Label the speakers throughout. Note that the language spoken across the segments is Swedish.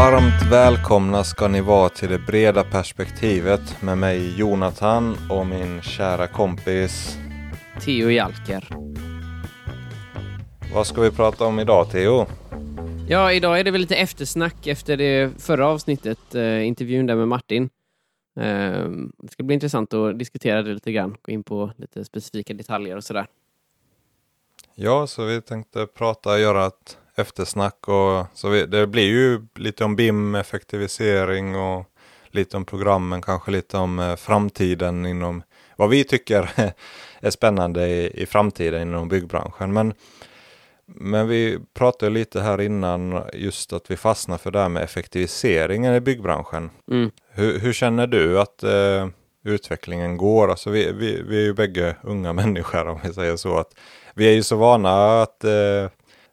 Speaker 1: Varmt välkomna ska ni vara till det breda perspektivet med mig Jonathan och min kära kompis.
Speaker 2: Theo Jalker.
Speaker 1: Vad ska vi prata om idag Theo?
Speaker 2: Ja, idag är det väl lite eftersnack efter det förra avsnittet, eh, intervjun där med Martin. Eh, det ska bli intressant att diskutera det lite grann, gå in på lite specifika detaljer och sådär.
Speaker 1: Ja, så vi tänkte prata, göra ett eftersnack och så det blir ju lite om BIM, effektivisering och lite om programmen, kanske lite om eh, framtiden inom vad vi tycker är spännande i, i framtiden inom byggbranschen. Men, men vi pratade lite här innan just att vi fastnar för det här med effektiviseringen i byggbranschen.
Speaker 2: Mm.
Speaker 1: Hur, hur, känner du att eh, utvecklingen går? Alltså vi, vi, vi är ju bägge unga människor om vi säger så. att Vi är ju så vana att eh,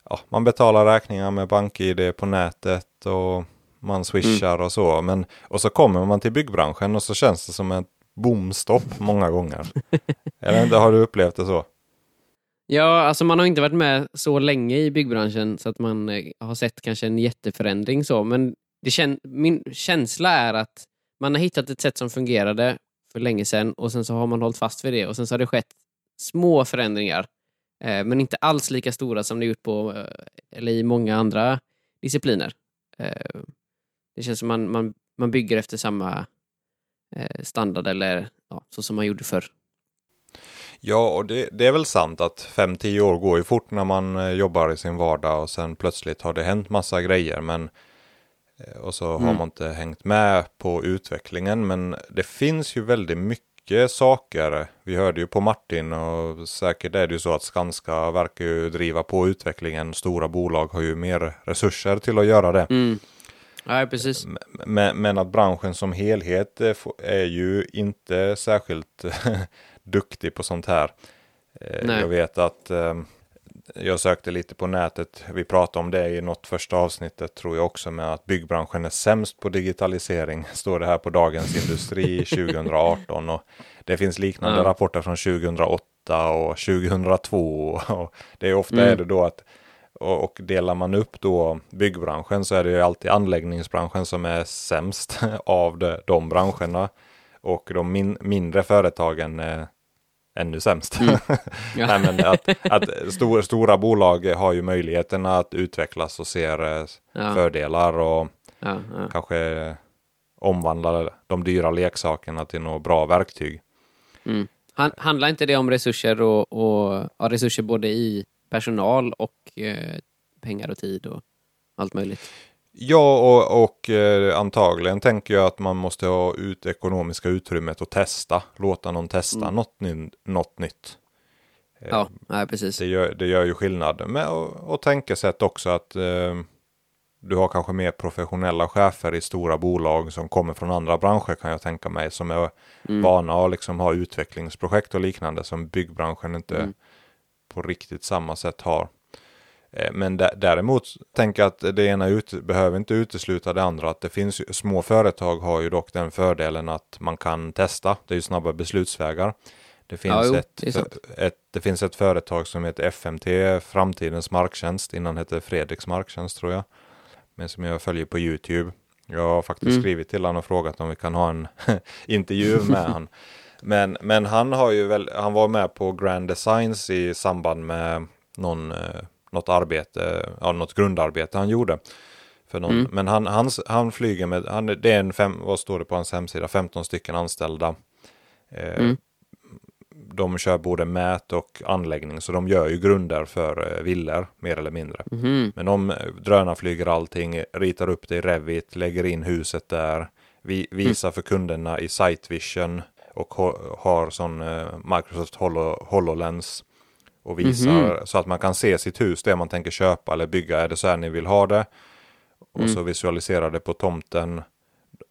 Speaker 1: ja, man betalar räkningar med BankID på nätet och man swishar mm. och så. Men, och så kommer man till byggbranschen och så känns det som ett bomstopp många gånger. Eller inte, har du upplevt det så?
Speaker 2: Ja, alltså man har inte varit med så länge i byggbranschen så att man eh, har sett kanske en jätteförändring så, men det kän min känsla är att man har hittat ett sätt som fungerade för länge sedan och sen så har man hållit fast vid det och sen så har det skett små förändringar men inte alls lika stora som det gjort på, eh, eller i många andra discipliner. Eh, det känns som man, man, man bygger efter samma standard eller ja, så som man gjorde förr.
Speaker 1: Ja, och det, det är väl sant att 5-10 år går ju fort när man jobbar i sin vardag och sen plötsligt har det hänt massa grejer. Men, och så mm. har man inte hängt med på utvecklingen. Men det finns ju väldigt mycket mycket saker. Vi hörde ju på Martin och säkert är det ju så att Skanska verkar ju driva på utvecklingen. Stora bolag har ju mer resurser till att göra det.
Speaker 2: Mm. Ja, precis.
Speaker 1: Men, men, att branschen som helhet är ju inte särskilt duktig på sånt här. Eh, Nej. Jag vet att eh, jag sökte lite på nätet. Vi pratade om det i något första avsnittet tror jag också med att byggbranschen är sämst på digitalisering. Står det här på Dagens Industri 2018 och det finns liknande mm. rapporter från 2008 och 2002. Och det är ofta mm. är det då att och, delar man upp då byggbranschen så är det ju alltid anläggningsbranschen som är sämst av de, de branscherna. Och de min, mindre företagen ännu sämst. Mm. Ja. Nej, men att, att stor, stora bolag har ju möjligheten att utvecklas och ser eh, ja. fördelar och ja, kanske omvandla de dyra leksakerna till något bra verktyg.
Speaker 2: Mm. Handlar inte det om resurser och, och ja, resurser både i personal och eh, pengar och tid och allt möjligt?
Speaker 1: Ja, och, och eh, antagligen tänker jag att man måste ha ut ekonomiska utrymmet och testa. Låta någon testa mm. något, ny, något nytt.
Speaker 2: Eh, ja, nej, precis.
Speaker 1: Det gör, det gör ju skillnad. Men, och, och tänkesätt också att eh, du har kanske mer professionella chefer i stora bolag som kommer från andra branscher kan jag tänka mig. Som är mm. vana att liksom ha utvecklingsprojekt och liknande som byggbranschen inte mm. på riktigt samma sätt har. Eh, men däremot tänker jag att det ena ut, behöver inte utesluta det andra. Att det finns små företag har ju dock den fördelen att man kan testa. Det är ju snabba beslutsvägar. Det finns, ja, jo, ett, det, ett, det finns ett företag som heter FMT, Framtidens marktjänst. Innan hette Fredriks marktjänst tror jag. Men som jag följer på Youtube. Jag har faktiskt mm. skrivit till honom och frågat om vi kan ha en intervju med honom. Men, men han har ju väl, han var med på Grand Designs i samband med någon eh, något arbete, ja, något grundarbete han gjorde. För någon, mm. Men han, han, han flyger med, han, det är en fem, vad står det på hans hemsida, 15 stycken anställda. Eh, mm. De kör både mät och anläggning, så de gör ju grunder för eh, villor mer eller mindre.
Speaker 2: Mm.
Speaker 1: Men de eh, drönarflyger allting, ritar upp det i Revit, lägger in huset där, vi, visar mm. för kunderna i Sight Vision och har sån eh, Microsoft Holo, HoloLens och visar mm -hmm. så att man kan se sitt hus, det man tänker köpa eller bygga. Är det så här ni vill ha det? Och mm. så visualiserar det på tomten.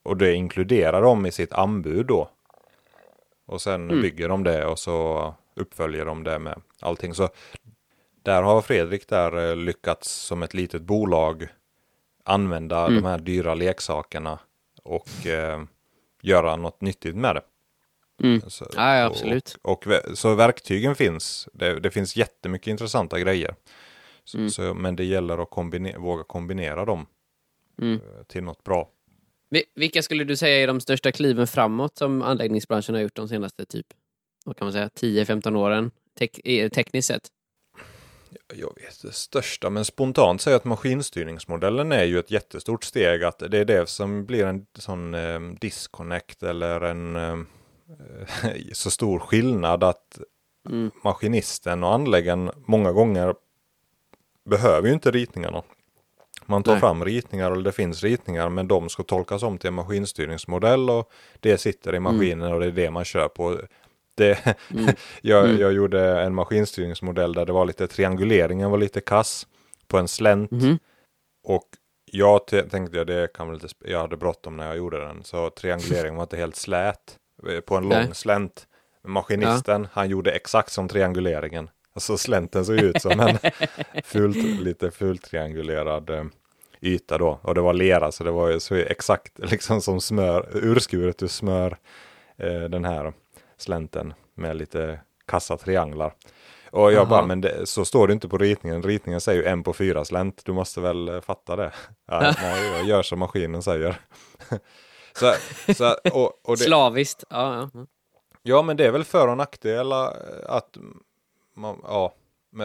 Speaker 1: Och det inkluderar de i sitt anbud då. Och sen mm. bygger de det och så uppföljer de det med allting. Så där har Fredrik där eh, lyckats som ett litet bolag använda mm. de här dyra leksakerna och eh, göra något nyttigt med det.
Speaker 2: Mm. Så, ja, absolut.
Speaker 1: Och, och, så verktygen finns. Det, det finns jättemycket intressanta grejer. Så, mm. så, men det gäller att kombinera, våga kombinera dem.
Speaker 2: Mm.
Speaker 1: eh, till något bra.
Speaker 2: Vi- Vilka skulle du säga är de största kliven framåt som anläggningsbranschen har gjort de senaste typ, vad kan man säga, 10-15 åren tek- eh, tekniskt sett?
Speaker 1: Jag vet det största, men spontant säger jag att maskinstyrningsmodellen är ju ett jättestort steg. Att det är det som blir en sån eh, disconnect eller en eh, så stor skillnad att
Speaker 2: Mm.
Speaker 1: maskinisten och anläggaren många gånger behöver ju inte ritningarna. Man tar
Speaker 2: Nej.
Speaker 1: fram ritningar eller det finns ritningar men de ska tolkas om till en maskinstyrningsmodell och det sitter i maskinen och det är det man kör på. Det, jag,
Speaker 2: Mm.
Speaker 1: jag gjorde en maskinstyrningsmodell där det var lite trianguleringen var lite kass på en slänt
Speaker 2: Mhm.
Speaker 1: och jag tänkte jag det kan väl inte, jag hade bråttom när jag gjorde den så trianguleringen var inte helt slät på en lång slänt. Maskinisten, han gjorde exakt som trianguleringen. Alltså slänten såg ut som en fult, lite fult triangulerad eh, yta då. Och det var lera så det var ju så exakt liksom som smör, urskuret ur smör eh, den här slänten med lite kassa trianglar. Och jag
Speaker 2: Aha.
Speaker 1: bara, men det, så står det inte på ritningen. Ritningen säger ju en på fyra slänt. Du måste väl eh, fatta det? Ja, nej, jag gör som maskinen säger. så, så, och, och det,
Speaker 2: Slaviskt. Ja, ja.
Speaker 1: Ja, men det är väl för och nackdelar att man, ja,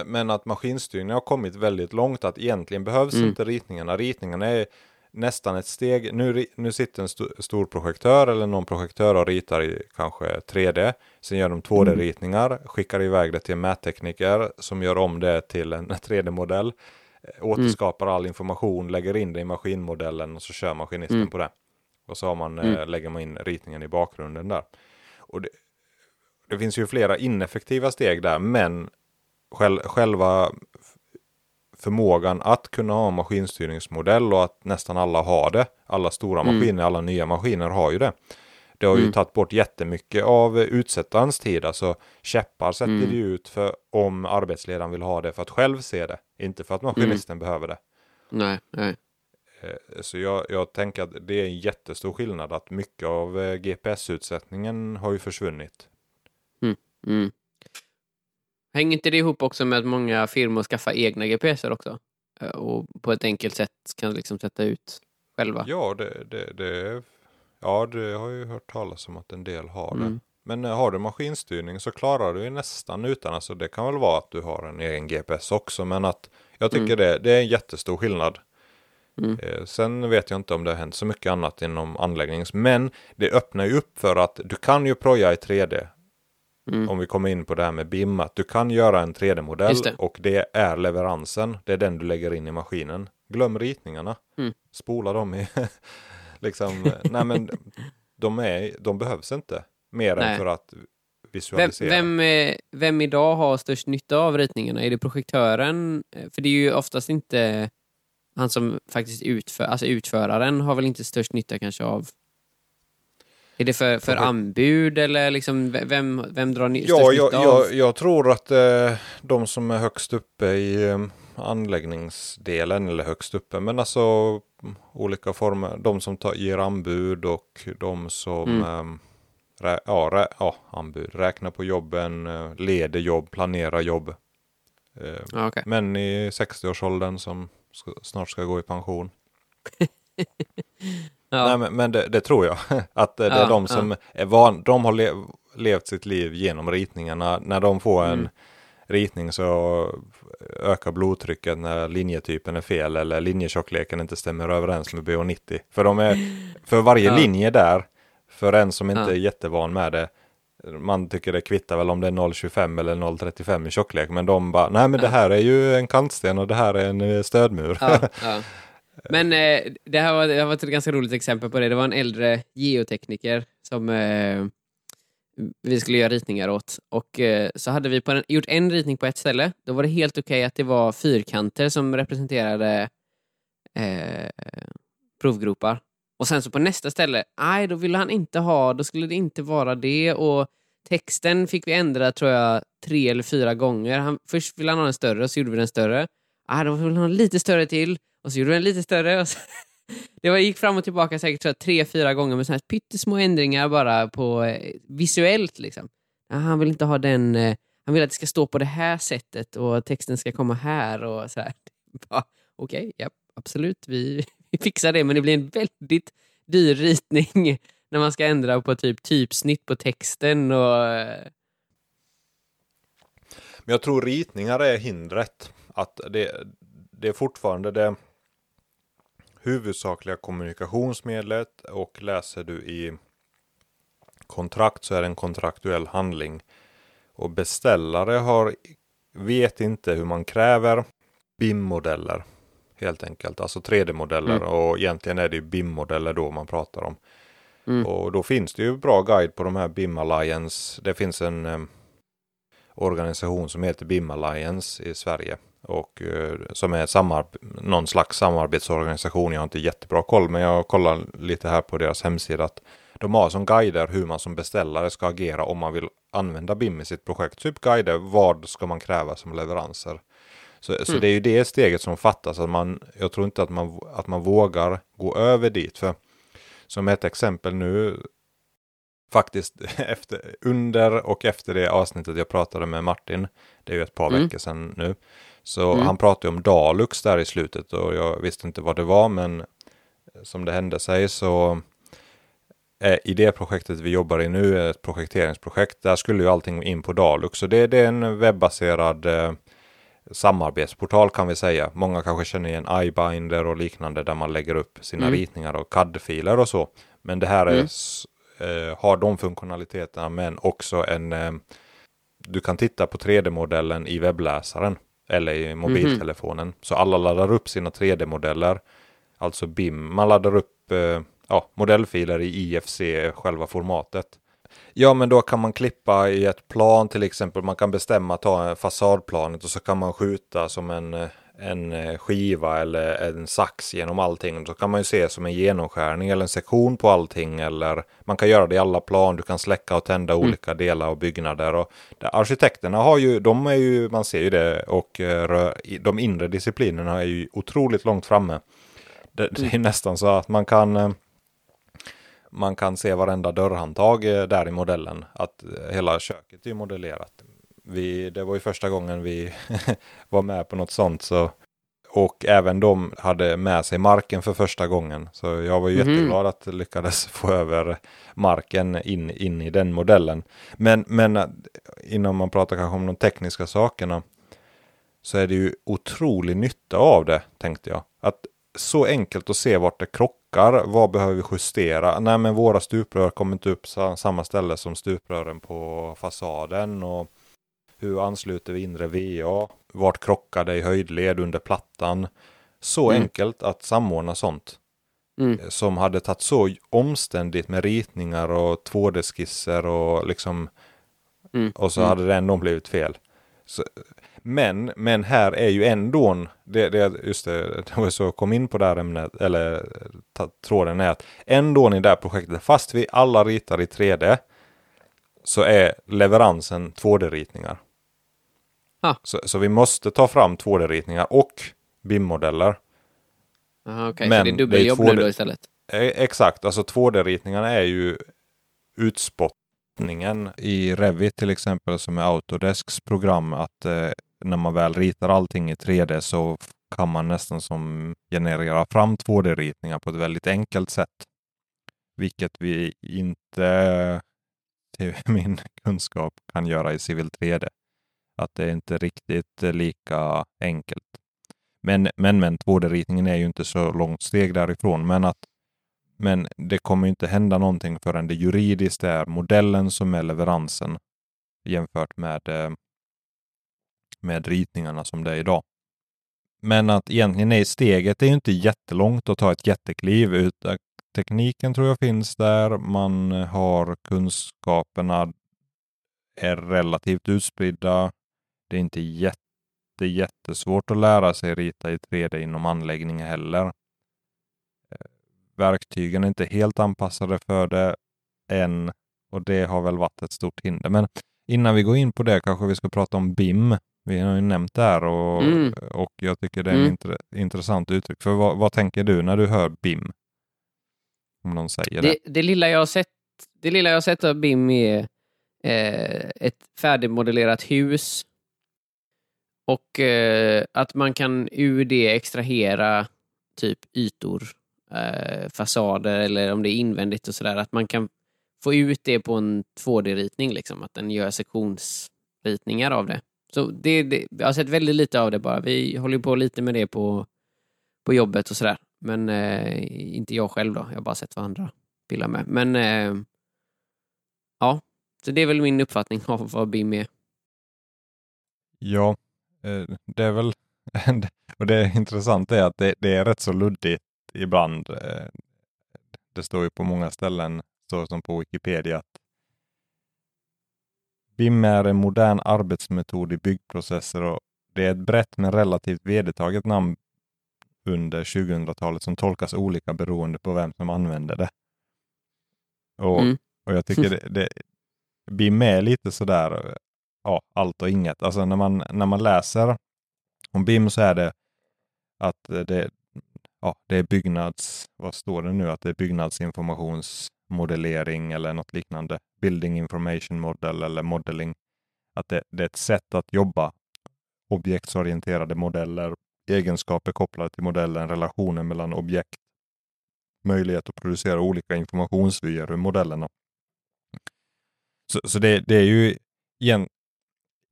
Speaker 1: men, att maskinstyrningen har kommit väldigt långt att egentligen behövs
Speaker 2: Mm.
Speaker 1: inte ritningarna. Ritningarna är nästan ett steg. Nu, nu sitter en st- stor projektör eller någon projektör och ritar i kanske 3D. Sen gör de 2D-ritningar, skickar iväg det till en mättekniker som gör om det till en 3D-modell. eh, Återskapar all information, lägger in det i maskinmodellen och så kör maskinisten
Speaker 2: Mm.
Speaker 1: på det. Och så har man, eh,
Speaker 2: Mm.
Speaker 1: lägger man in ritningen i bakgrunden där. Och det, det finns ju flera ineffektiva steg där, men själ, själva förmågan att kunna ha en maskinstyrningsmodell och att nästan alla har det. Alla stora
Speaker 2: Mm.
Speaker 1: maskiner, alla nya maskiner har ju det. Det har ju
Speaker 2: Mm.
Speaker 1: tagit bort jättemycket av utsättarens tid. Alltså käppar sätter
Speaker 2: Mm.
Speaker 1: det ut för om arbetsledaren vill ha det för att själv se det. Inte för att maskinisten behöver det.
Speaker 2: Nej, nej.
Speaker 1: Eh, Så jag, jag tänker att det är en jättestor skillnad att mycket av eh, GPS-utsättningen har ju försvunnit.
Speaker 2: Mm. Hänger inte det ihop också med att många firmor skaffar egna GPSer också? Eh, Och på ett enkelt sätt kan liksom sätta ut själva?
Speaker 1: Ja, det, det, det, ja, det har jag ju hört talas om att en del har det.
Speaker 2: Mm.
Speaker 1: Men eh, har du maskinstyrning så klarar du ju nästan utan. Alltså det kan väl vara att du har en egen GPS också. Men att jag tycker det, det är en jättestor skillnad.
Speaker 2: Mm.
Speaker 1: Eh, sen vet jag inte om det har hänt så mycket annat inom anläggnings. Men det öppnar ju upp för att du kan ju proja i 3D.
Speaker 2: Mm.
Speaker 1: Om vi kommer in på det här med BIM. Att du kan göra en 3D-modell
Speaker 2: Just det.
Speaker 1: och det är leveransen. Det är den du lägger in i maskinen. Glöm ritningarna.
Speaker 2: Mm.
Speaker 1: Spola dem i liksom. nej men de, är, de behövs inte. Mer
Speaker 2: Nej.
Speaker 1: än för att
Speaker 2: Vem,
Speaker 1: visualisera.
Speaker 2: vem, eh, vem idag har störst nytta av ritningarna? Är det projektören? Eh, För det är ju oftast inte han som faktiskt utför, alltså utföraren har väl inte störst nytta kanske av är det för, för anbud eller liksom vem, vem drar ny,
Speaker 1: Ja,
Speaker 2: störst
Speaker 1: jag,
Speaker 2: nytta av?
Speaker 1: jag, jag tror att eh, de som är högst uppe i eh, anläggningsdelen, eller högst uppe, men alltså mm, olika former, de som tar, ger anbud och de som
Speaker 2: Mm.
Speaker 1: eh, rä, ja, rä, ja, anbud, räknar på jobben, eh, leder jobb, planerar jobb. Eh,
Speaker 2: Ja, okej.
Speaker 1: män i 60-årsåldern som ska, snart ska gå i pension.
Speaker 2: Ja.
Speaker 1: Nej, men, men det, det tror jag. Att eh, det är
Speaker 2: Ja,
Speaker 1: de som är van, de har lev, levt sitt liv genom ritningarna. När de får en
Speaker 2: Mm.
Speaker 1: ritning så ökar blodtrycket när linjetypen är fel eller linjetjockleken inte stämmer överens med BH90. För, de är, för varje
Speaker 2: Ja.
Speaker 1: linje där, för en som inte
Speaker 2: Ja.
Speaker 1: är jättevan med det, man tycker det kvittar väl om det är 0,25 eller 0,35 i tjocklek. Men de bara, nej men det här är ju en kantsten och det här är en eh, stödmur.
Speaker 2: Ja, ja. Men eh, det här var, det här var ett ganska roligt exempel på det. Det var en äldre geotekniker som eh, vi skulle göra ritningar åt. Och eh, så hade vi på en, gjort en ritning på ett ställe. Då var det helt okej att det var fyrkanter som representerade eh, provgropar. Och sen så på nästa ställe, nej, då ville han inte ha, då skulle det inte vara det. Och texten fick vi ändra, tror jag, tre eller fyra gånger. Han, först ville han ha den större, och så gjorde vi den större. Nej, då ville han ha en lite större till, och så gjorde vi den lite större. Och så, det var, gick fram och tillbaka säkert tror jag, tre, fyra gånger med såna här pyttesmå ändringar bara på eh, visuellt. Liksom. Ja, han vill inte ha den, eh, han vill att det ska stå på det här sättet och texten ska komma här och så här. Okej, Okej, ja, absolut, vi, fixa det, men det blir en väldigt dyr ritning när man ska ändra på typ typsnitt på texten och... Eh.
Speaker 1: Men jag tror ritningar är hindret. Att det, det är fortfarande det huvudsakliga kommunikationsmedlet och läser du i kontrakt så är det en kontraktuell handling. Och beställare har, vet inte hur man kräver BIM-modeller. Helt enkelt, alltså 3D-modeller mm. och egentligen är det ju BIM-modeller då man pratar om. Mm. Och då finns det ju bra guide på de här BIM Alliance. Det finns en eh, organisation som heter BIM Alliance i Sverige. Och eh, som är någon slags samarbetsorganisation. Jag har inte jättebra koll men jag kollar lite här på deras hemsida. att De har som guider hur man som beställare ska agera om man vill använda BIM i sitt projekt. Typ guider, vad ska man kräva som leveranser? Så, mm. så det är ju det steget som fattas. Att man, jag tror inte att man, att man vågar gå över dit. För som ett exempel nu, faktiskt efter, under och efter det avsnittet jag pratade med Martin, det är ju ett par mm. veckor sedan nu, så mm. han pratade om Dalux där i slutet och jag visste inte vad det var, men som det hände sig så i det projektet vi jobbar i nu, ett projekteringsprojekt, där skulle ju allting in på Dalux. Så det, det är en webbaserad eh, samarbetsportal kan vi säga. Många kanske känner igen iBinder och liknande där man lägger upp sina mm. ritningar och CAD-filer och så. Men det här är, mm. eh, har de funktionaliteterna men också en eh, du kan titta på 3D-modellen i webbläsaren eller i mobiltelefonen. Mm. Så alla laddar upp sina 3D-modeller, alltså BIM. Man laddar upp eh, ja, modellfiler i IFC, själva formatet. Ja, men då kan man klippa i ett plan till exempel. Man kan bestämma ta fasadplanet och så kan man skjuta som en, en skiva eller en sax genom allting. Då kan man ju se som en genomskärning eller en sektion på allting. Eller man kan göra det i alla plan. Du kan släcka och tända mm. olika delar av byggnader. Och arkitekterna har ju, de är ju, man ser ju det. Och eh, de inre disciplinerna är ju otroligt långt framme. Det, det är mm. nästan så att man kan eh, man kan se varenda dörrhandtag eh, där i modellen. Att eh, hela köket är modellerat. Vi, det var ju första gången vi var med på något sånt. Så, och även de hade med sig marken för första gången. Så jag var ju mm. jätteglad att lyckades få över marken in, in i den modellen. Men, men eh, innan man pratar kanske om de tekniska sakerna så är det ju otrolig nytta av det, tänkte jag. Att så enkelt att se vart det krockar. Vad behöver vi justera? Nej, men våra stuprör kommer inte upp samma ställe som stuprören på fasaden. Och hur ansluter vi inre VA? Vart krockar det i höjdled under plattan? Så mm. enkelt att samordna sånt. Mm. Eh, som hade tagit så omständigt med ritningar och 2D-skisser och liksom mm. och så mm. hade det ändå blivit fel. Så, men, men här är ju ändå, det, det, just det, det var så jag kom in på det här ämnet, eller tråden är att ändå i det här projektet, fast vi alla ritar i 3D, så är leveransen 2D-ritningar. Ah. Så, så, vi måste ta fram 2D-ritningar och BIM-modeller.
Speaker 2: Okej, okay, så det är dubbeljobb nu då istället?
Speaker 1: E, exakt, alltså 2D-ritningarna är ju utspottningen i Revit till exempel som är Autodesks program att eh, när man väl ritar allting i 3D så kan man nästan som generera fram 2D-ritningar på ett väldigt enkelt sätt. Vilket vi inte till min kunskap kan göra i Civil 3D. Att det är inte riktigt lika enkelt. Men, men, men 2D-ritningen är ju inte så långt steg därifrån. Men, att, men det kommer inte hända någonting förrän det juridiskt är modellen som är leveransen jämfört med eh, med ritningarna som det är idag. Men att egentligen är steget är ju inte jättelångt att ta ett jättekliv. Utan tekniken tror jag finns där. Man har kunskaperna är relativt utspridda. Det är inte jätte, jättesvårt att lära sig rita i 3D inom anläggningen heller. Eh, verktygen är inte helt anpassade för det än och det har väl varit ett stort hinder. Men innan vi går in på det kanske vi ska prata om BIM. Vi har ju nämnt det här och, mm. och jag tycker det är mm. ett intressant uttryck. För vad, vad, tänker du när du hör BIM? Om någon säger det.
Speaker 2: Det, det lilla jag har sett, det lilla jag har sett av BIM är eh, ett färdigmodellerat hus och eh, att man kan ur det extrahera typ ytor eh, fasader eller om det är invändigt och sådär. Att man kan få ut det på en 2D-ritning, liksom, att den gör sektionsritningar av det. Så det, det, jag har sett väldigt lite av det bara. Vi håller på lite med det på, på jobbet och sådär. Men eh, inte jag själv då. Jag har bara sett vad andra pillar med. Men eh, ja, så det är väl min uppfattning av vad BIM är.
Speaker 1: Ja, eh, det är väl, och det intressanta är att det, det, är rätt så luddigt ibland. Eh, det står ju på många ställen, så som på Wikipedia, att BIM är en modern arbetsmetod i byggprocesser och det är ett brett men relativt vedertaget namn under 2000-talet som tolkas olika beroende på vem som använder det. Och, mm. och jag tycker det, det BIM är lite sådär, ja, allt och inget. Alltså när man, när man läser om BIM så är det att det, ja, det är byggnads, vad står det nu, att det är modellering eller något liknande. Building information model eller modeling. Att det, det är ett sätt att jobba. Objektsorienterade modeller, egenskaper kopplade till modellen, relationer mellan objekt, möjlighet att producera olika informationsvyer ur modellerna. Så, så det, det, är ju igen,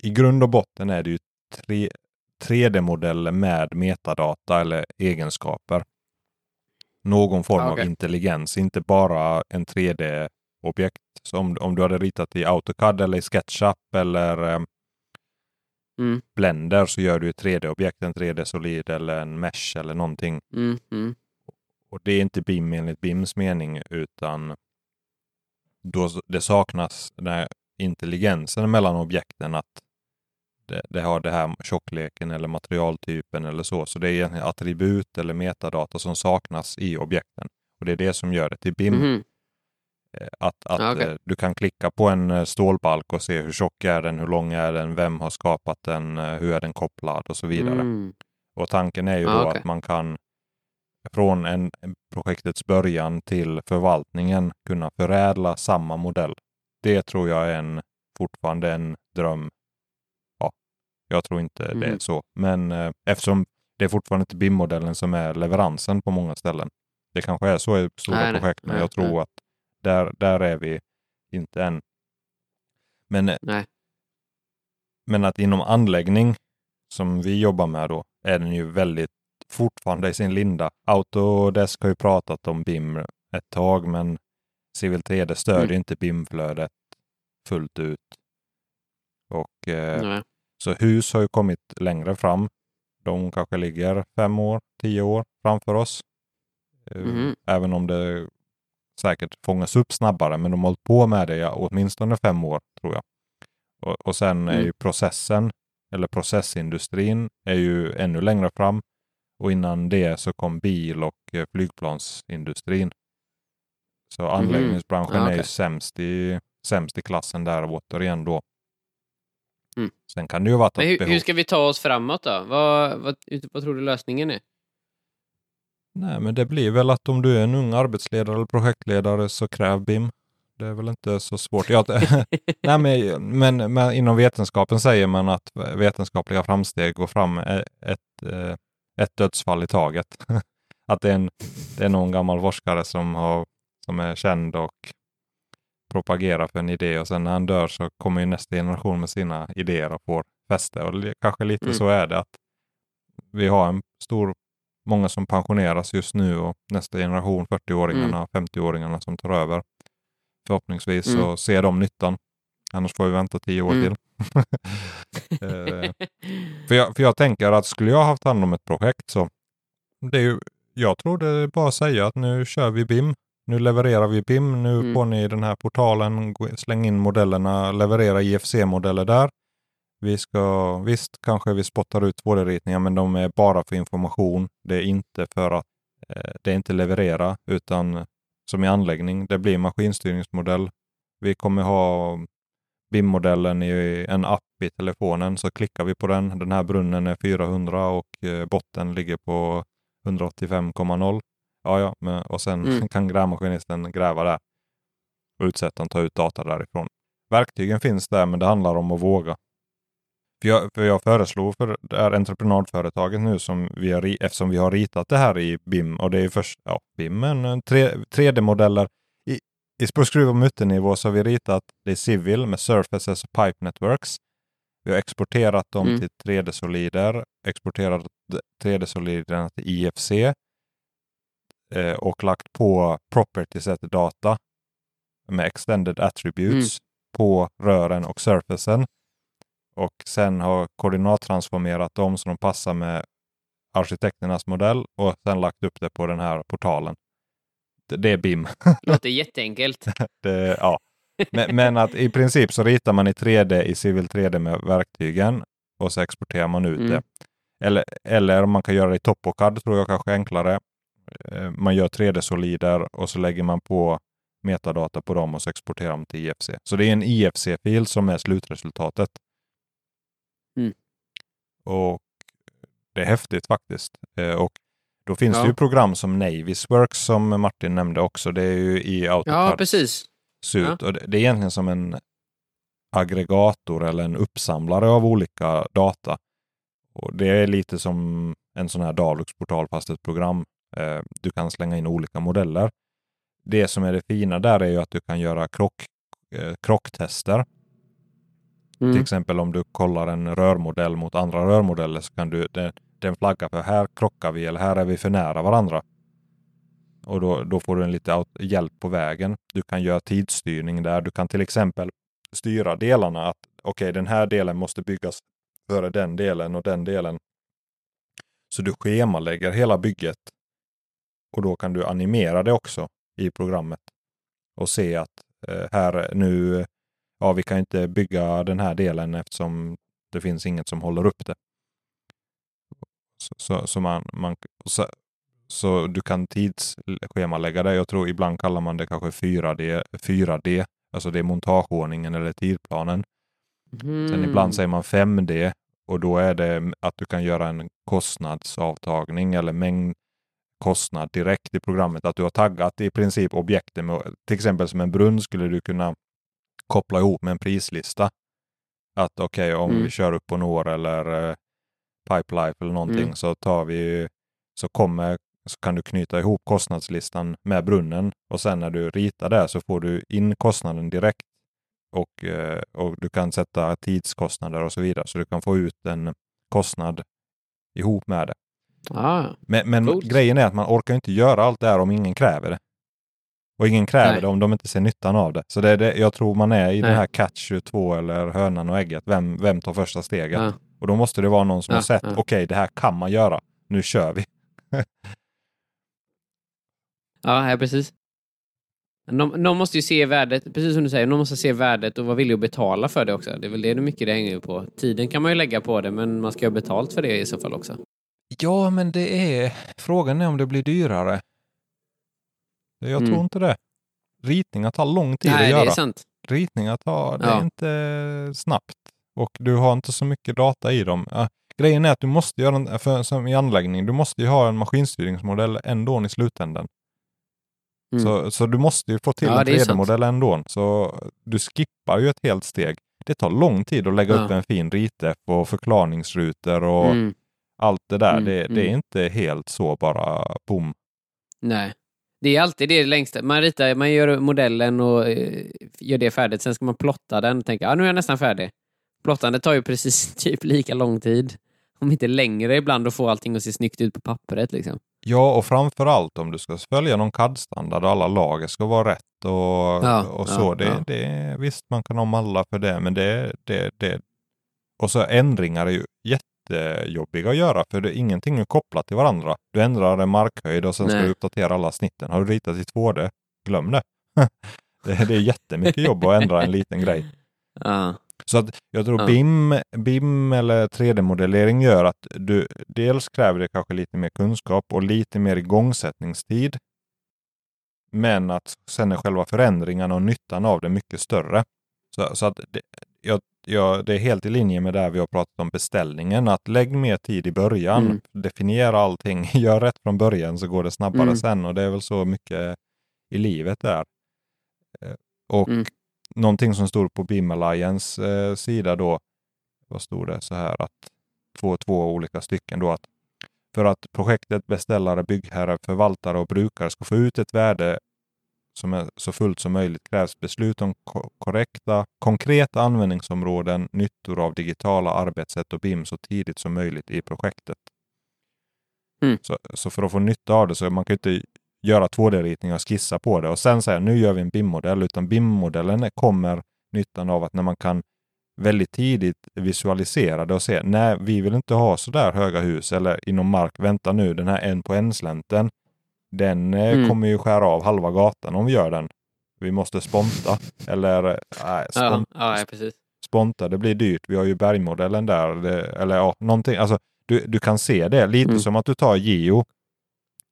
Speaker 1: i grund och botten är det ju tre, 3D-modeller med metadata eller egenskaper. Någon form okay. av intelligens, inte bara en 3D-objekt. Så om, om du hade ritat i AutoCAD eller i SketchUp eller eh, mm. Blender så gör du ett 3D-objekt, en 3D-solid eller en mesh eller någonting. Mm, mm. Och det är inte BIM enligt BIMs mening utan då det saknas den här intelligensen mellan objekten att det, det, har det här tjockleken eller materialtypen eller så. Så det är en attribut eller metadata som saknas i objekten. Och det är det som gör det till BIM. Mm. Att, att okay. Eh, du kan klicka på en eh, stålbalk och se hur tjock är den, hur lång är den, vem har skapat den, hur är den kopplad och så vidare. Mm. Och tanken är ju då okay. att man kan från en, projektets början till förvaltningen kunna förädla samma modell. Det tror jag är en, fortfarande en dröm jag tror inte mm. det är så. Men eh, eftersom det är fortfarande inte BIM-modellen som är leveransen på många ställen. Det kanske är så i stora nej, projekt, nej, men jag nej, tror att där, där är vi inte än. Men, eh, men att inom anläggning som vi jobbar med då är den ju väldigt fortfarande i sin linda. Autodesk har ju pratat om BIM ett tag, men Civil 3D stödjer mm. inte BIM-flödet fullt ut. Och eh, så hus har ju kommit längre fram. De kanske ligger fem år, tio år framför oss. Mm. Även om det säkert fångas upp snabbare, men de har hållit på med det åtminstone fem år tror jag. Och, och sen mm. är ju processen, eller processindustrin, är ju ännu längre fram. Och innan det så kom bil och eh, flygplansindustrin. Så mhm. anläggningsbranschen mm. ah, okay. är ju sämst i, sämst i klassen där återigen då.
Speaker 2: Mm.
Speaker 1: Sen kan det ju vara
Speaker 2: hur, hur, ska vi ta oss framåt då? Vad, vad, vad tror du lösningen är?
Speaker 1: Nej, men det blir väl att om du är en ung arbetsledare eller projektledare så kräv BIM. Det är väl inte så svårt. Jag, nej, men, men, men, inom vetenskapen säger man att vetenskapliga framsteg går fram ett, ett, eh, ett dödsfall i taget. att det är, en, det är någon gammal forskare som, har, som är känd och propagera för en idé och sen när han dör så kommer ju nästa generation med sina idéer och får fäste. Och kanske lite mm. så är det att vi har en stor, många som pensioneras just nu och nästa generation, 40-åringarna, mm. 50-åringarna som tar över. Förhoppningsvis mm. så ser de nyttan. Annars får vi vänta tio år mm. till. eh, för, jag, för jag tänker att skulle jag haft hand om ett projekt så det är ju, jag tror det är bara att säga att nu kör vi BIM nu levererar vi BIM, nu mm. får ni den här portalen, släng in modellerna, leverera IFC-modeller där. Vi ska, visst kanske vi spottar ut 2D-ritningar, men de är bara för information. Det är inte för att, eh, det är inte leverera, utan som i anläggning, det blir maskinstyrningsmodell. Vi kommer ha BIM-modellen i en app i telefonen, så klickar vi på den. Den här brunnen är 400 och eh, botten ligger på 185,0. Ja, ja, men, och sen mm. kan grävmaskinisten gräva där och utsättaren ta ut data därifrån. Verktygen finns där, men det handlar om att våga. För jag, för jag föreslog för det här entreprenadföretaget nu som vi har, eftersom vi har ritat det här i BIM och det är först, ja, BIM, men 3D-modeller. I, i på skruv och mutternivå så har vi ritat det i Civil med Surfaces och Pipe Networks. Vi har exporterat dem
Speaker 2: Mm.
Speaker 1: till 3D-solider, exporterat 3D-soliderna till IFC eh, och lagt på property set data med extended attributes på rören och surfacen. Och sen har koordinattransformerat dem så de passar med arkitekternas modell och sen lagt upp det på den här portalen. Det, det är BIM.
Speaker 2: Låter jätteenkelt.
Speaker 1: Det, ja. men, men att i princip så ritar man i 3D i Civil 3D med verktygen och så exporterar man ut
Speaker 2: Mm.
Speaker 1: det. Eller, eller man kan göra det i Topocad tror jag kanske är enklare. Eh, Man gör 3D-solider och så lägger man på metadata på dem och så exporterar man till IFC. Så det är en IFC-fil som är slutresultatet.
Speaker 2: Mm.
Speaker 1: Och det är häftigt faktiskt. Eh, Och då finns
Speaker 2: Ja.
Speaker 1: det ju program som Navisworks som Martin nämnde också. Det är ju i
Speaker 2: Ja,
Speaker 1: AutoCAD
Speaker 2: precis.
Speaker 1: ser ut. Och det, det är egentligen som en aggregator eller en uppsamlare av olika data. Och Det är lite som en sån här Dalux-portal fast ett program. Eh, du kan slänga in olika modeller. Det som är det fina där är ju att du kan göra krock, eh, krocktester. Till
Speaker 2: Mm.
Speaker 1: exempel om du kollar en rörmodell mot andra rörmodeller så kan du den, den flagga för här krockar vi eller här är vi för nära varandra. Och då, då får du en lite hjälp på vägen. Du kan göra tidsstyrning där. Du kan till exempel styra delarna att okej, den här delen måste byggas före den delen och den delen. Så du schemalägger hela bygget. Och då kan du animera det också i programmet och se att eh, här nu, ja, vi kan inte bygga den här delen eftersom det finns inget som håller upp det. Så, så, så man, man så, så du kan tidsschemalägga det. Jag tror ibland kallar man det kanske 4D, 4D, alltså det är montageordningen eller tidplanen. Sen
Speaker 2: Mm.
Speaker 1: ibland säger man 5D och då är det att du kan göra en kostnadsavtagning eller mängd kostnad direkt i programmet. Att du har taggat i princip objekten med, till exempel som en brunn skulle du kunna koppla ihop med en prislista. Att okej, om
Speaker 2: Mm.
Speaker 1: vi kör upp på Nor eller eh, Pipelife eller någonting
Speaker 2: Mm.
Speaker 1: så tar vi, så kommer, så kan du knyta ihop kostnadslistan med brunnen och sen när du ritar där så får du in kostnaden direkt och, eh, och du kan sätta tidskostnader och så vidare. Så du kan få ut en kostnad ihop med det.
Speaker 2: Ah,
Speaker 1: Men, men grejen är att man orkar inte göra allt det här om ingen kräver det. Och ingen kräver
Speaker 2: Nej.
Speaker 1: det om de inte ser nyttan av det. Så det är det, jag tror man är i den
Speaker 2: Nej.
Speaker 1: här catch 22 eller hönan och ägget. Vem, vem tar första steget?
Speaker 2: ja.
Speaker 1: Och då måste det vara någon som
Speaker 2: Ja,
Speaker 1: har sett,
Speaker 2: ja.
Speaker 1: okej det här kan man göra. Nu kör vi.
Speaker 2: Ja, ja, precis. Någon, någon måste ju se värdet, precis som du säger, någon måste se värdet och vara villig att betala för det också. Det är väl det mycket det hänger på. Tiden kan man ju lägga på det, men man ska ha betalt för det i så fall också.
Speaker 1: Ja, men det är... Frågan är om det blir dyrare. Jag
Speaker 2: Mm.
Speaker 1: tror inte det. Ritningar tar lång tid
Speaker 2: Nej,
Speaker 1: att
Speaker 2: det
Speaker 1: göra.
Speaker 2: är sant.
Speaker 1: Ritningar tar, det
Speaker 2: Ja.
Speaker 1: är inte snabbt. Och du har inte så mycket data i dem. Ja, grejen är att du måste göra en, för, som i anläggning, du måste ju ha en maskinstyrningsmodell ändå i slutändan.
Speaker 2: Mm.
Speaker 1: Så, så du måste ju få till
Speaker 2: Ja,
Speaker 1: en
Speaker 2: det är sant.
Speaker 1: 3D-modell ändå. Så du skippar ju ett helt steg. Det tar lång tid att lägga
Speaker 2: Ja.
Speaker 1: upp en fin ritef och förklaringsrutor och
Speaker 2: Mm.
Speaker 1: Allt det där.
Speaker 2: Mm,
Speaker 1: det, det är
Speaker 2: mm.
Speaker 1: inte helt så bara boom.
Speaker 2: Nej. Det är alltid det längsta. Man ritar, man gör modellen och eh, gör det färdigt. Sen ska man plotta den och tänka, ja nu är jag nästan färdig. Plottandet tar ju precis typ lika lång tid. Om inte längre ibland att få allting att se snyggt ut på pappret liksom.
Speaker 1: Ja, och framför allt om du ska följa någon CAD-standard och alla lager ska vara rätt och,
Speaker 2: Ja,
Speaker 1: och
Speaker 2: ja,
Speaker 1: så. det,
Speaker 2: ja.
Speaker 1: det, visst, man kan ha mallar för det, men det, det, det... Och så ändringar är ju jättejobbiga att göra, för det, ingenting är kopplat till varandra. Du ändrar en markhöjd och sen ska
Speaker 2: Nej.
Speaker 1: du uppdatera alla snitten. Har du ritat i 2D, glöm det. det, det är jättemycket jobb att ändra en liten grej.
Speaker 2: Ja.
Speaker 1: Så att jag tror
Speaker 2: Ja.
Speaker 1: BIM, BIM eller 3D-modellering gör att du dels kräver det kanske lite mer kunskap och lite mer igångsättningstid. Men att sen är själva förändringarna och nyttan av det mycket större. Så, så att det, jag, jag, det är helt i linje med det vi har pratat om beställningen. Att lägg mer tid i början,
Speaker 2: Mm.
Speaker 1: definiera allting, gör rätt från början så går det snabbare
Speaker 2: Mm.
Speaker 1: sen. Och det är väl så mycket i livet där. Eh, Och
Speaker 2: Mm.
Speaker 1: någonting som stod på BIM Alliance eh, sida då vad stod det så här att två, två olika stycken då att för att projektet, beställare, byggherre, förvaltare och brukare ska få ut ett värde som är så fullt som möjligt krävs beslut om korrekta, konkreta användningsområden, nyttor av digitala arbetssätt och BIM så tidigt som möjligt i projektet. Mm. Så, så, för att få nytta av det så man kan inte göra 2D-ritningar och skissa på det och sen säga nu gör vi en BIM-modell, utan BIM-modellen kommer nyttan av att när man kan väldigt tidigt visualisera det och se, nej, vi vill inte ha så där höga hus eller inom mark, vänta nu, den här en på en-slänten, den eh, mm. kommer ju skära av halva gatan om vi gör den. Vi måste sponta. Eller nej,
Speaker 2: spont ja, ja, precis.
Speaker 1: sponta, det blir dyrt. Vi har ju bergmodellen där. Det, eller ja, någonting. Alltså, du, du kan se det lite mm. som att du tar Geo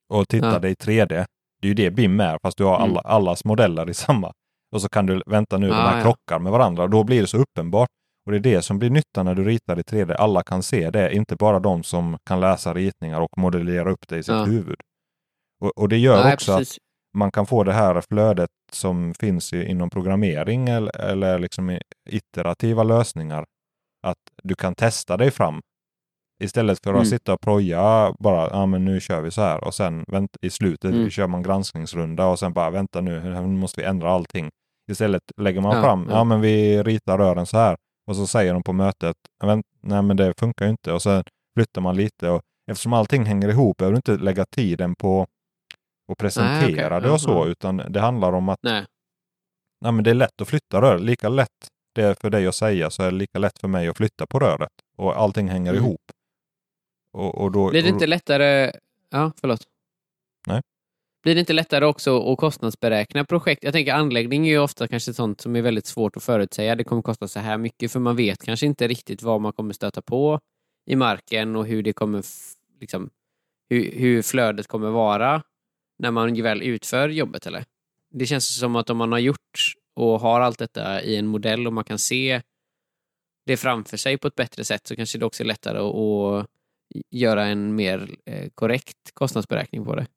Speaker 1: och tittar ja. det i 3D. Det är ju det BIM är, fast du har alla, mm. allas modeller i samma. Och så kan du vänta nu, de här krockar med varandra. Och då blir det så uppenbart. Och det är det som blir nytta när du ritar i 3D. Alla kan se det, inte bara de som kan läsa ritningar och modellera upp det i sitt huvud. Och, och det gör Nej, också precis. att man kan få det här flödet som finns i, inom programmering eller, eller liksom iterativa lösningar. Att du kan testa dig fram. Istället för att mm. sitta och proja bara, ja men nu kör vi så här och sen vänt, i slutet mm. kör man granskningsrunda och sen bara vänta nu, nu måste vi ändra allting. Istället lägger man ja, fram, ja. ja. men vi ritar rören så här och så säger de på mötet, nej men det funkar ju inte och sen flyttar man lite och eftersom allting hänger ihop behöver du inte lägga tiden på och presentera nej, okay. det och så, utan det handlar om att nej. Nej, men det är lätt att flytta röret. Lika lätt det är för dig att säga så är det lika lätt för mig att flytta på röret. Och allting hänger mm. ihop. Och, och då,
Speaker 2: Blir det inte lättare... Ja, förlåt.
Speaker 1: Nej.
Speaker 2: Blir det inte lättare också att kostnadsberäkna projekt? Jag tänker anläggning är ju ofta kanske sånt som är väldigt svårt att förutsäga. Det kommer kosta så här mycket för man vet kanske inte riktigt vad man kommer stöta på i marken och hur det kommer liksom, hur, hur flödet kommer vara när man väl utför jobbet eller? Det känns som att om man har gjort och har allt detta i en modell och man kan se det framför sig på ett bättre sätt så kanske det också är lättare att göra en mer eh, korrekt kostnadsberäkning på det.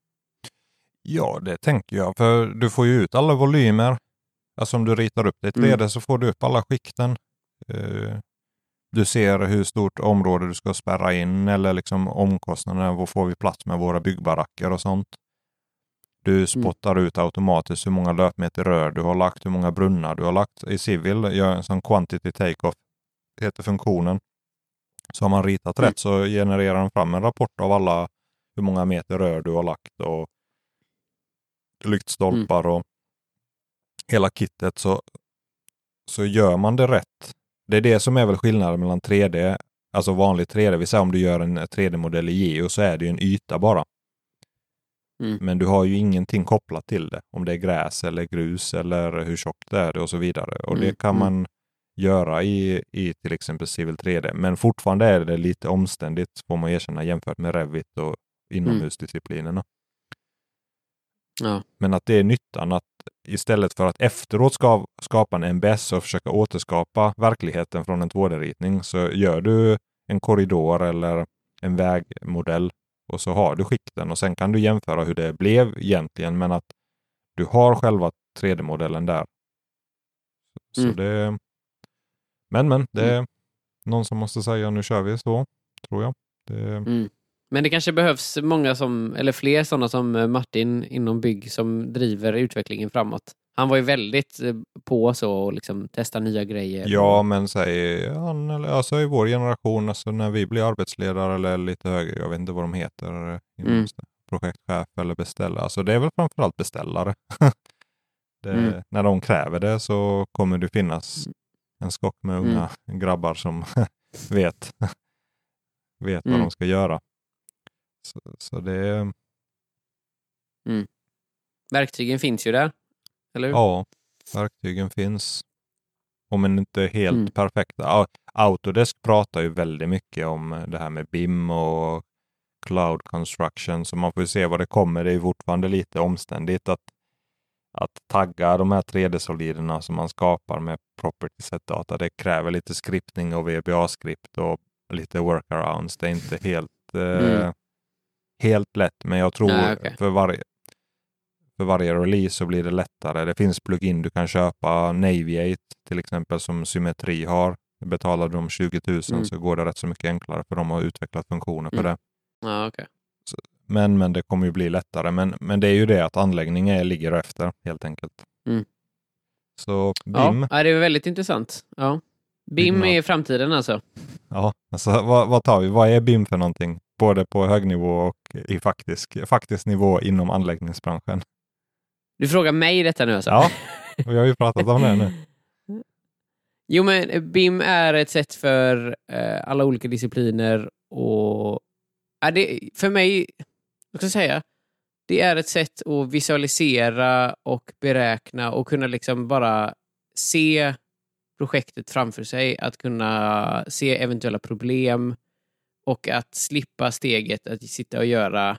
Speaker 1: Ja, det tänker jag, för du får ju ut alla volymer. Alltså om du ritar upp 3D mm. så får du upp alla skikten. Eh, du ser hur stort område du ska spärra in eller liksom omkostnaderna. Vad får vi plats med våra byggbaracker och sånt. Du mm. spottar mm. ut automatiskt hur många löpmeter rör du har lagt, hur många brunnar du har lagt. I Civil gör en sån quantity take-off, heter funktionen. Så har man ritat mm. rätt så genererar den fram en rapport av alla hur många meter rör du har lagt och lyktstolpar mm. och hela kittet. Så, så gör man det rätt. Det är det som är väl skillnaden mellan 3D, alltså vanlig 3D. Vi säger om du gör en 3D-modell i Geo så är det ju en yta bara. Mm. Men du har ju ingenting kopplat till det. Om det är gräs eller grus eller hur tjockt det är och så vidare. Och mm. det kan mm. man göra i, i till exempel Civil 3D. Men fortfarande är det lite omständigt får man erkänna jämfört med Revit och inomhusdisciplinerna. Ja. Men att det är nyttan att istället för att efteråt ska, skapa en MBS och försöka återskapa verkligheten från en 2D-ritning så gör du en korridor eller en vägmodell och så har du skikten och sen kan du jämföra hur det blev egentligen men att du har själva 3D-modellen där. Så mm. det, men men, det är mm. någon som måste säga nu kör vi så, tror jag. Det, mm.
Speaker 2: Men det kanske behövs många som, eller fler sådana som Martin inom bygg som driver utvecklingen framåt. Han var ju väldigt eh, på så och liksom testa nya grejer.
Speaker 1: Ja, men säg han, alltså i vår generation, alltså när vi blir arbetsledare eller lite högre, jag vet inte vad de heter, eh, mm. projektchef eller beställare. Alltså det är väl framförallt beställare. det, mm. När de kräver det så kommer det finnas mm. en skock med unga mm. grabbar som vet, vet vad mm. de ska göra. Så, så det...
Speaker 2: Mm. Verktygen finns ju där. Eller hur?
Speaker 1: Ja, verktygen finns. Om än inte helt mm. perfekta. Autodesk pratar ju väldigt mycket om det här med BIM och cloud construction, så man får se vad det kommer. Det är fortfarande lite omständigt att, att tagga de här 3D-soliderna som man skapar med property set data. Det kräver lite skriptning och VBA-skript och lite workarounds. Det är inte helt, eh, mm. helt lätt, men jag tror Nej, okay. för varje för varje release så blir det lättare. Det finns plugin du kan köpa, Naviate till exempel som Symmetri har. Betalar de 20 000
Speaker 2: Mm.
Speaker 1: så går det rätt så mycket enklare för dem att utveckla funktioner för
Speaker 2: Mm.
Speaker 1: det.
Speaker 2: Ja, okej.
Speaker 1: Men, men det kommer ju bli lättare. Men, men det är ju det att anläggningen ligger efter helt enkelt.
Speaker 2: Mm.
Speaker 1: Så BIM,
Speaker 2: Ja, det är väldigt intressant. Ja. BIM är framtiden alltså.
Speaker 1: Ja, alltså vad, vad tar vi? Vad är BIM för någonting? Både på hög nivå och i faktisk, faktisk nivå inom anläggningsbranschen.
Speaker 2: Du frågar mig detta nu alltså?
Speaker 1: Ja, jag har ju pratat om det nu.
Speaker 2: Jo, men eh, BIM är ett sätt för eh, alla olika discipliner och... Ja, det, för mig, vad ska jag säga? Det är ett sätt att visualisera och beräkna och kunna liksom bara se projektet framför sig, att kunna se eventuella problem och att slippa steget att sitta och göra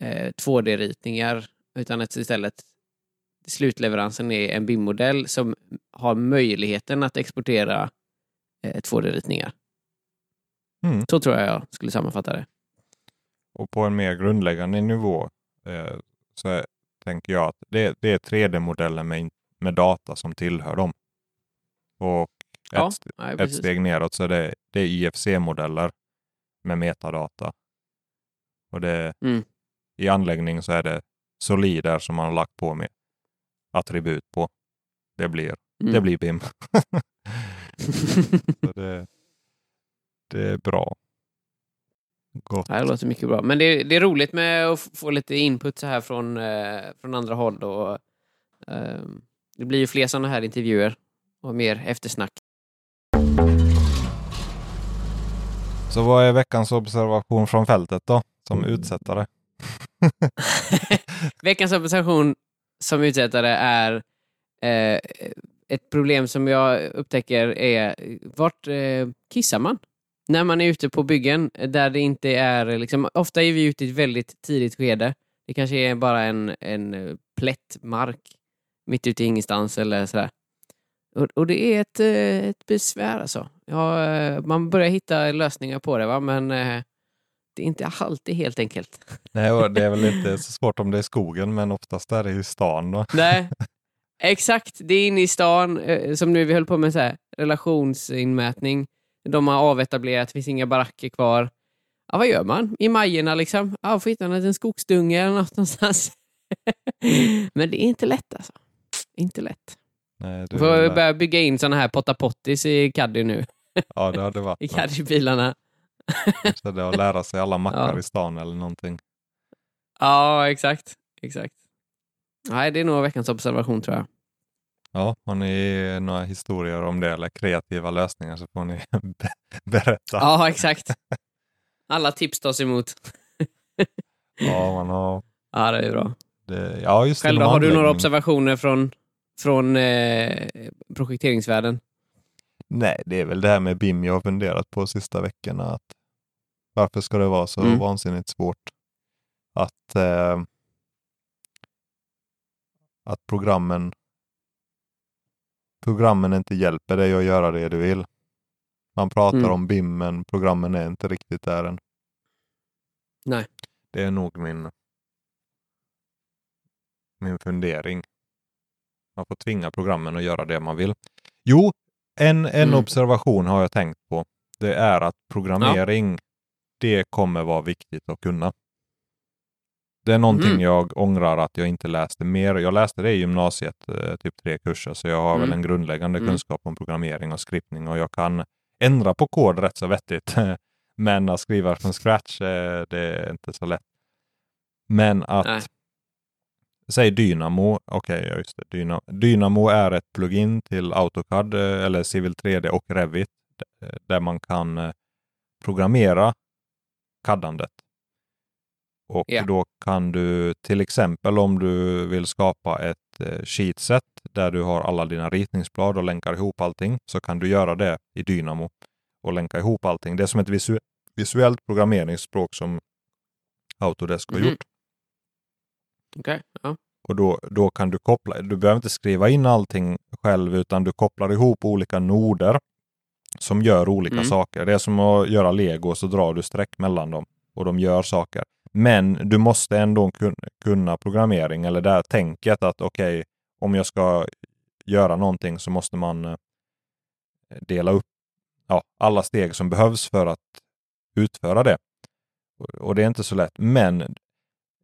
Speaker 2: eh, 2D-ritningar utan att istället slutleveransen är en BIM-modell som har möjligheten att exportera eh, 2D-ritningar.
Speaker 1: Mm.
Speaker 2: Så tror jag jag skulle sammanfatta det.
Speaker 1: Och på en mer grundläggande nivå eh, så tänker jag att det, det är 3D-modeller med, med data som tillhör dem. Och ett,
Speaker 2: Ja, nej,
Speaker 1: ett steg neråt så är det, det är IFC-modeller med metadata. Och det,
Speaker 2: Mm.
Speaker 1: i anläggning så är det solider som man har lagt på med attribut på. Det blir,
Speaker 2: Mm.
Speaker 1: det blir BIM. det, det är bra. Gott.
Speaker 2: Det låter mycket bra. Men det, det är roligt med att få lite input så här från, eh, från andra håll. Och, eh, det blir ju fler sådana här intervjuer och mer eftersnack.
Speaker 1: Så vad är veckans observation från fältet då? Som
Speaker 2: Mm.
Speaker 1: utsättare?
Speaker 2: Veckans observation som utsättare är eh, ett problem som jag upptäcker är vart eh, kissar man? När man är ute på byggen där det inte är, liksom, ofta är vi ute i ett väldigt tidigt skede. Det kanske är bara en, en eh, plätt mark mitt ute i ingenstans eller sådär. Och, och det är ett, eh, ett besvär alltså. Ja, eh, man börjar hitta lösningar på det va, men eh, det är inte alltid helt enkelt.
Speaker 1: Nej, och det är väl inte så svårt om det är skogen, men oftast är det i stan då.
Speaker 2: Nej, exakt. Det är inne i stan, eh, som nu vi höll på med så här, relationsinmätning. De har avetablerat, det finns inga baracker kvar. Ja, vad gör man i Majerna liksom? Ja, får hitta en liten skogsdunge eller något någonstans. Men det är inte lätt alltså. Inte lätt.
Speaker 1: Nej, du,
Speaker 2: får börja bygga in såna här pottapottis i caddy nu,
Speaker 1: ja, det hade varit
Speaker 2: i caddybilarna.
Speaker 1: Så det att lära sig alla mackar
Speaker 2: Ja.
Speaker 1: i stan eller någonting.
Speaker 2: Ja, exakt. exakt. Nej, det är nog veckans observation tror jag.
Speaker 1: Ja, har ni några historier om det eller kreativa lösningar så får ni be- berätta.
Speaker 2: Ja, exakt. Alla tips tas emot.
Speaker 1: Ja, man har,
Speaker 2: Ja, det är bra.
Speaker 1: det, ja just
Speaker 2: Själv då, har du några observationer från, från eh, projekteringsvärlden?
Speaker 1: Nej, det är väl det här med BIM jag har funderat på sista veckorna. Att varför ska det vara så
Speaker 2: Mm.
Speaker 1: vansinnigt svårt att, eh, att programmen programmen inte hjälper dig att göra det du vill. Man pratar
Speaker 2: Mm.
Speaker 1: om BIM, men programmen är inte riktigt där än.
Speaker 2: Nej.
Speaker 1: Det är nog min, min fundering. Man får tvinga programmen att göra det man vill. Jo, en, en
Speaker 2: Mm.
Speaker 1: observation har jag tänkt på. Det är att programmering, det kommer vara viktigt att kunna. Det är någonting
Speaker 2: Mhm.
Speaker 1: jag ångrar att jag inte läste mer. Jag läste det i gymnasiet, eh, typ tre kurser, så jag har väl
Speaker 2: Mm.
Speaker 1: en grundläggande
Speaker 2: Mm.
Speaker 1: kunskap om programmering och skriptning och jag kan ändra på kod rätt så vettigt. Men att skriva från scratch, eh, det är inte så lätt. Men att
Speaker 2: Nej.
Speaker 1: Säg Dynamo. Okej, ja, just det. Dynamo. Dynamo är ett plugin till AutoCAD eh, eller Civil 3D och Revit där man kan programmera kaddandet. Och
Speaker 2: Ja.
Speaker 1: då kan du till exempel om du vill skapa ett eh, sheetset där du har alla dina ritningsblad och länkar ihop allting så kan du göra det i Dynamo och länka ihop allting. Det är som ett visu visuellt programmeringsspråk som Autodesk har
Speaker 2: Mhm.
Speaker 1: gjort.
Speaker 2: Okej. Ja.
Speaker 1: Och då, då kan du koppla, du behöver inte skriva in allting själv utan du kopplar ihop olika noder som gör olika
Speaker 2: Mm.
Speaker 1: saker. Det är som att göra lego så drar du streck mellan dem och de gör saker. Men du måste ändå kun- kunna programmering eller det här tänket att okej, om jag ska göra någonting så måste man eh, dela upp ja, alla steg som behövs för att utföra det. Och det är inte så lätt. Men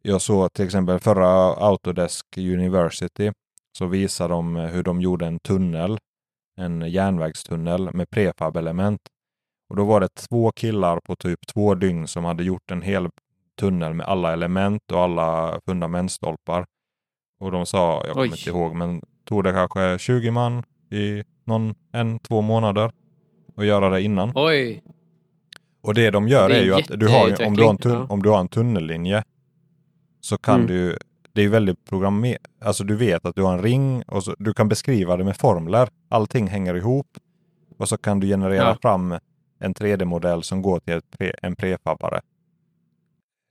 Speaker 1: jag såg till exempel förra Autodesk University så visade de hur de gjorde en tunnel, en järnvägstunnel med prefab-element. Och då var det två killar på typ två dygn som hade gjort en hel tunnel med alla element och alla fundamentstolpar. Och de sa, jag kommer
Speaker 2: Oj.
Speaker 1: inte ihåg, men tog det kanske 20 man i någon, en, två månader att göra det innan.
Speaker 2: Oj.
Speaker 1: Och det de gör
Speaker 2: Det är
Speaker 1: är, ju att du har, om, du har en tun-
Speaker 2: ja.
Speaker 1: om du har en tunnellinje så kan
Speaker 2: Mm.
Speaker 1: du, det är väldigt programmerat, alltså du vet att du har en ring och så, du kan beskriva det med formler. Allting hänger ihop och så kan du generera
Speaker 2: Ja.
Speaker 1: fram en 3D-modell som går till pre, en prefabbare.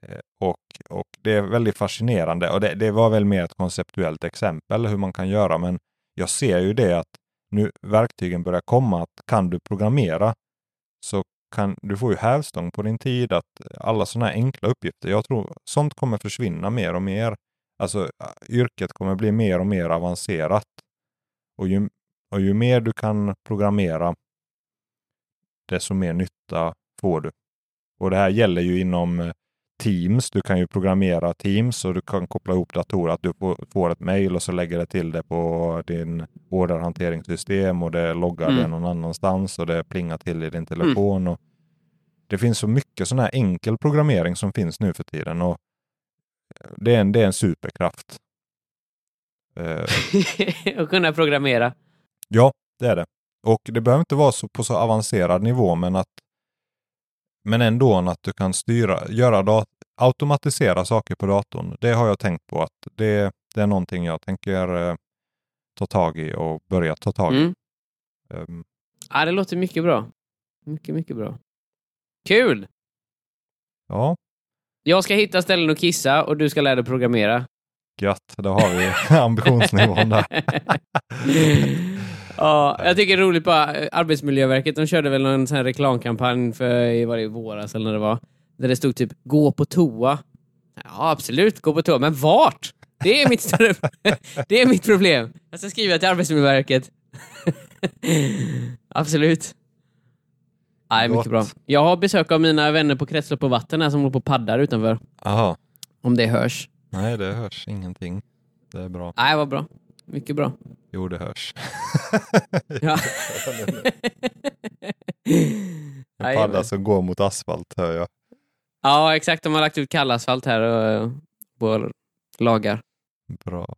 Speaker 1: Eh, Och, och det är väldigt fascinerande och det, det var väl mer ett konceptuellt exempel hur man kan göra men jag ser ju det att nu verktygen börjar komma att kan du programmera så kan du får ju hävstång på din tid att alla sådana här enkla uppgifter, jag tror sånt kommer försvinna mer och mer. Alltså yrket kommer bli mer och mer avancerat. Och ju, och ju mer du kan programmera, desto mer nytta får du. Och det här gäller ju inom eh, Teams. Du kan ju programmera Teams och du kan koppla ihop datorer. Att du får, ett mejl och så lägger det till det på din orderhanteringssystem och det loggar
Speaker 2: Mm.
Speaker 1: det någon annanstans och det plingar till i din telefon. Och det finns så mycket sån här enkel programmering som finns nu för tiden. Och det, är en, det är en superkraft. Eh,
Speaker 2: att kunna programmera.
Speaker 1: Ja, det är det. Och det behöver inte vara så på så avancerad nivå, men att men ändå att du kan styra, göra dat- automatisera saker på datorn. Det har jag tänkt på att det, det är någonting jag tänker eh, ta tag i och börja ta tag i.
Speaker 2: Mm.
Speaker 1: Ehm,
Speaker 2: Ja, det låter mycket bra. Mycket, mycket bra. Kul!
Speaker 1: ja,
Speaker 2: Jag ska hitta ställen att kissa och du ska lära dig programmera.
Speaker 1: gött. Då har vi ambitionsnivån där.
Speaker 2: ja, jag tycker det är roligt bara, Arbetsmiljöverket, de körde väl någon sån reklamkampanj för, var det i våras eller när det var, där det stod typ gå på toa. Ja, absolut, gå på toa, men vart? Det är mitt, större, det är mitt problem. Jag ska skriva till Arbetsmiljöverket. absolut. Nej, mycket bra. Jag har besök av mina vänner på Kretslopp och vatten här som håller på och paddar utanför.
Speaker 1: Jaha,
Speaker 2: Om det hörs.
Speaker 1: nej det hörs ingenting. Det är bra.
Speaker 2: Nej, vad bra. Mycket bra.
Speaker 1: Jo, det hörs.
Speaker 2: Ja.
Speaker 1: En padda som går mot asfalt hör jag.
Speaker 2: Ja, exakt. De har lagt ut kallasfalt här och på lagar.
Speaker 1: Bra.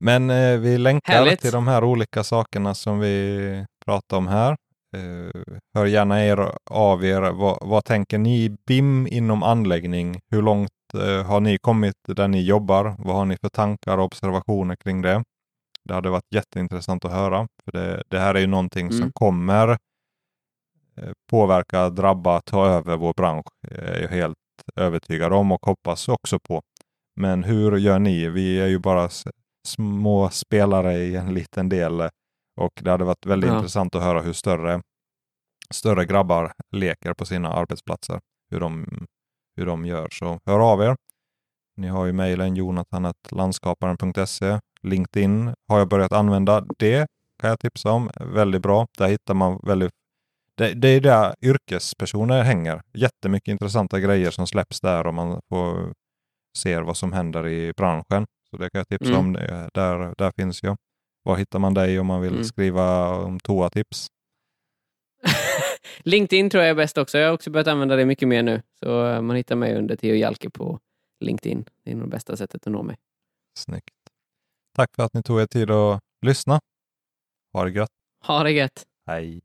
Speaker 1: Men eh, vi länkar
Speaker 2: Härligt.
Speaker 1: till de här olika sakerna som vi pratar om här. Eh, hör gärna er av er. Vad, vad tänker ni BIM inom anläggning? Hur långt eh, har ni kommit där ni jobbar? Vad har ni för tankar och observationer kring det? Det hade varit jätteintressant att höra. För det, det här är ju någonting som
Speaker 2: Mm.
Speaker 1: kommer eh, påverka, drabba, ta över vår bransch. är jag helt övertygad om och hoppas också på. Men hur gör ni? Vi är ju bara små spelare i en liten del och det hade varit väldigt
Speaker 2: Ja.
Speaker 1: intressant att höra hur större, större grabbar leker på sina arbetsplatser. Hur de, hur de gör. Så hör av er. Ni har ju mejlen jonathanlandskaparen.se. LinkedIn har jag börjat använda. Det kan jag tipsa om. Väldigt bra. Där hittar man väldigt det, det är där yrkespersoner hänger. Jättemycket intressanta grejer som släpps där och man får ser vad som händer i branschen. Så det kan jag tipsa
Speaker 2: Mm.
Speaker 1: om. Där, där finns jag. Var hittar man dig om man vill
Speaker 2: Mm.
Speaker 1: skriva om toatips?
Speaker 2: LinkedIn tror jag är bäst också. Jag har också börjat använda det mycket mer nu. Så eh, man hittar mig under Theo Jalke på LinkedIn. Det är nog bästa sättet att nå mig.
Speaker 1: Snyggt. Tack för att ni tog er tid att lyssna. Ha det gött.
Speaker 2: Ha det gött!
Speaker 1: Hej!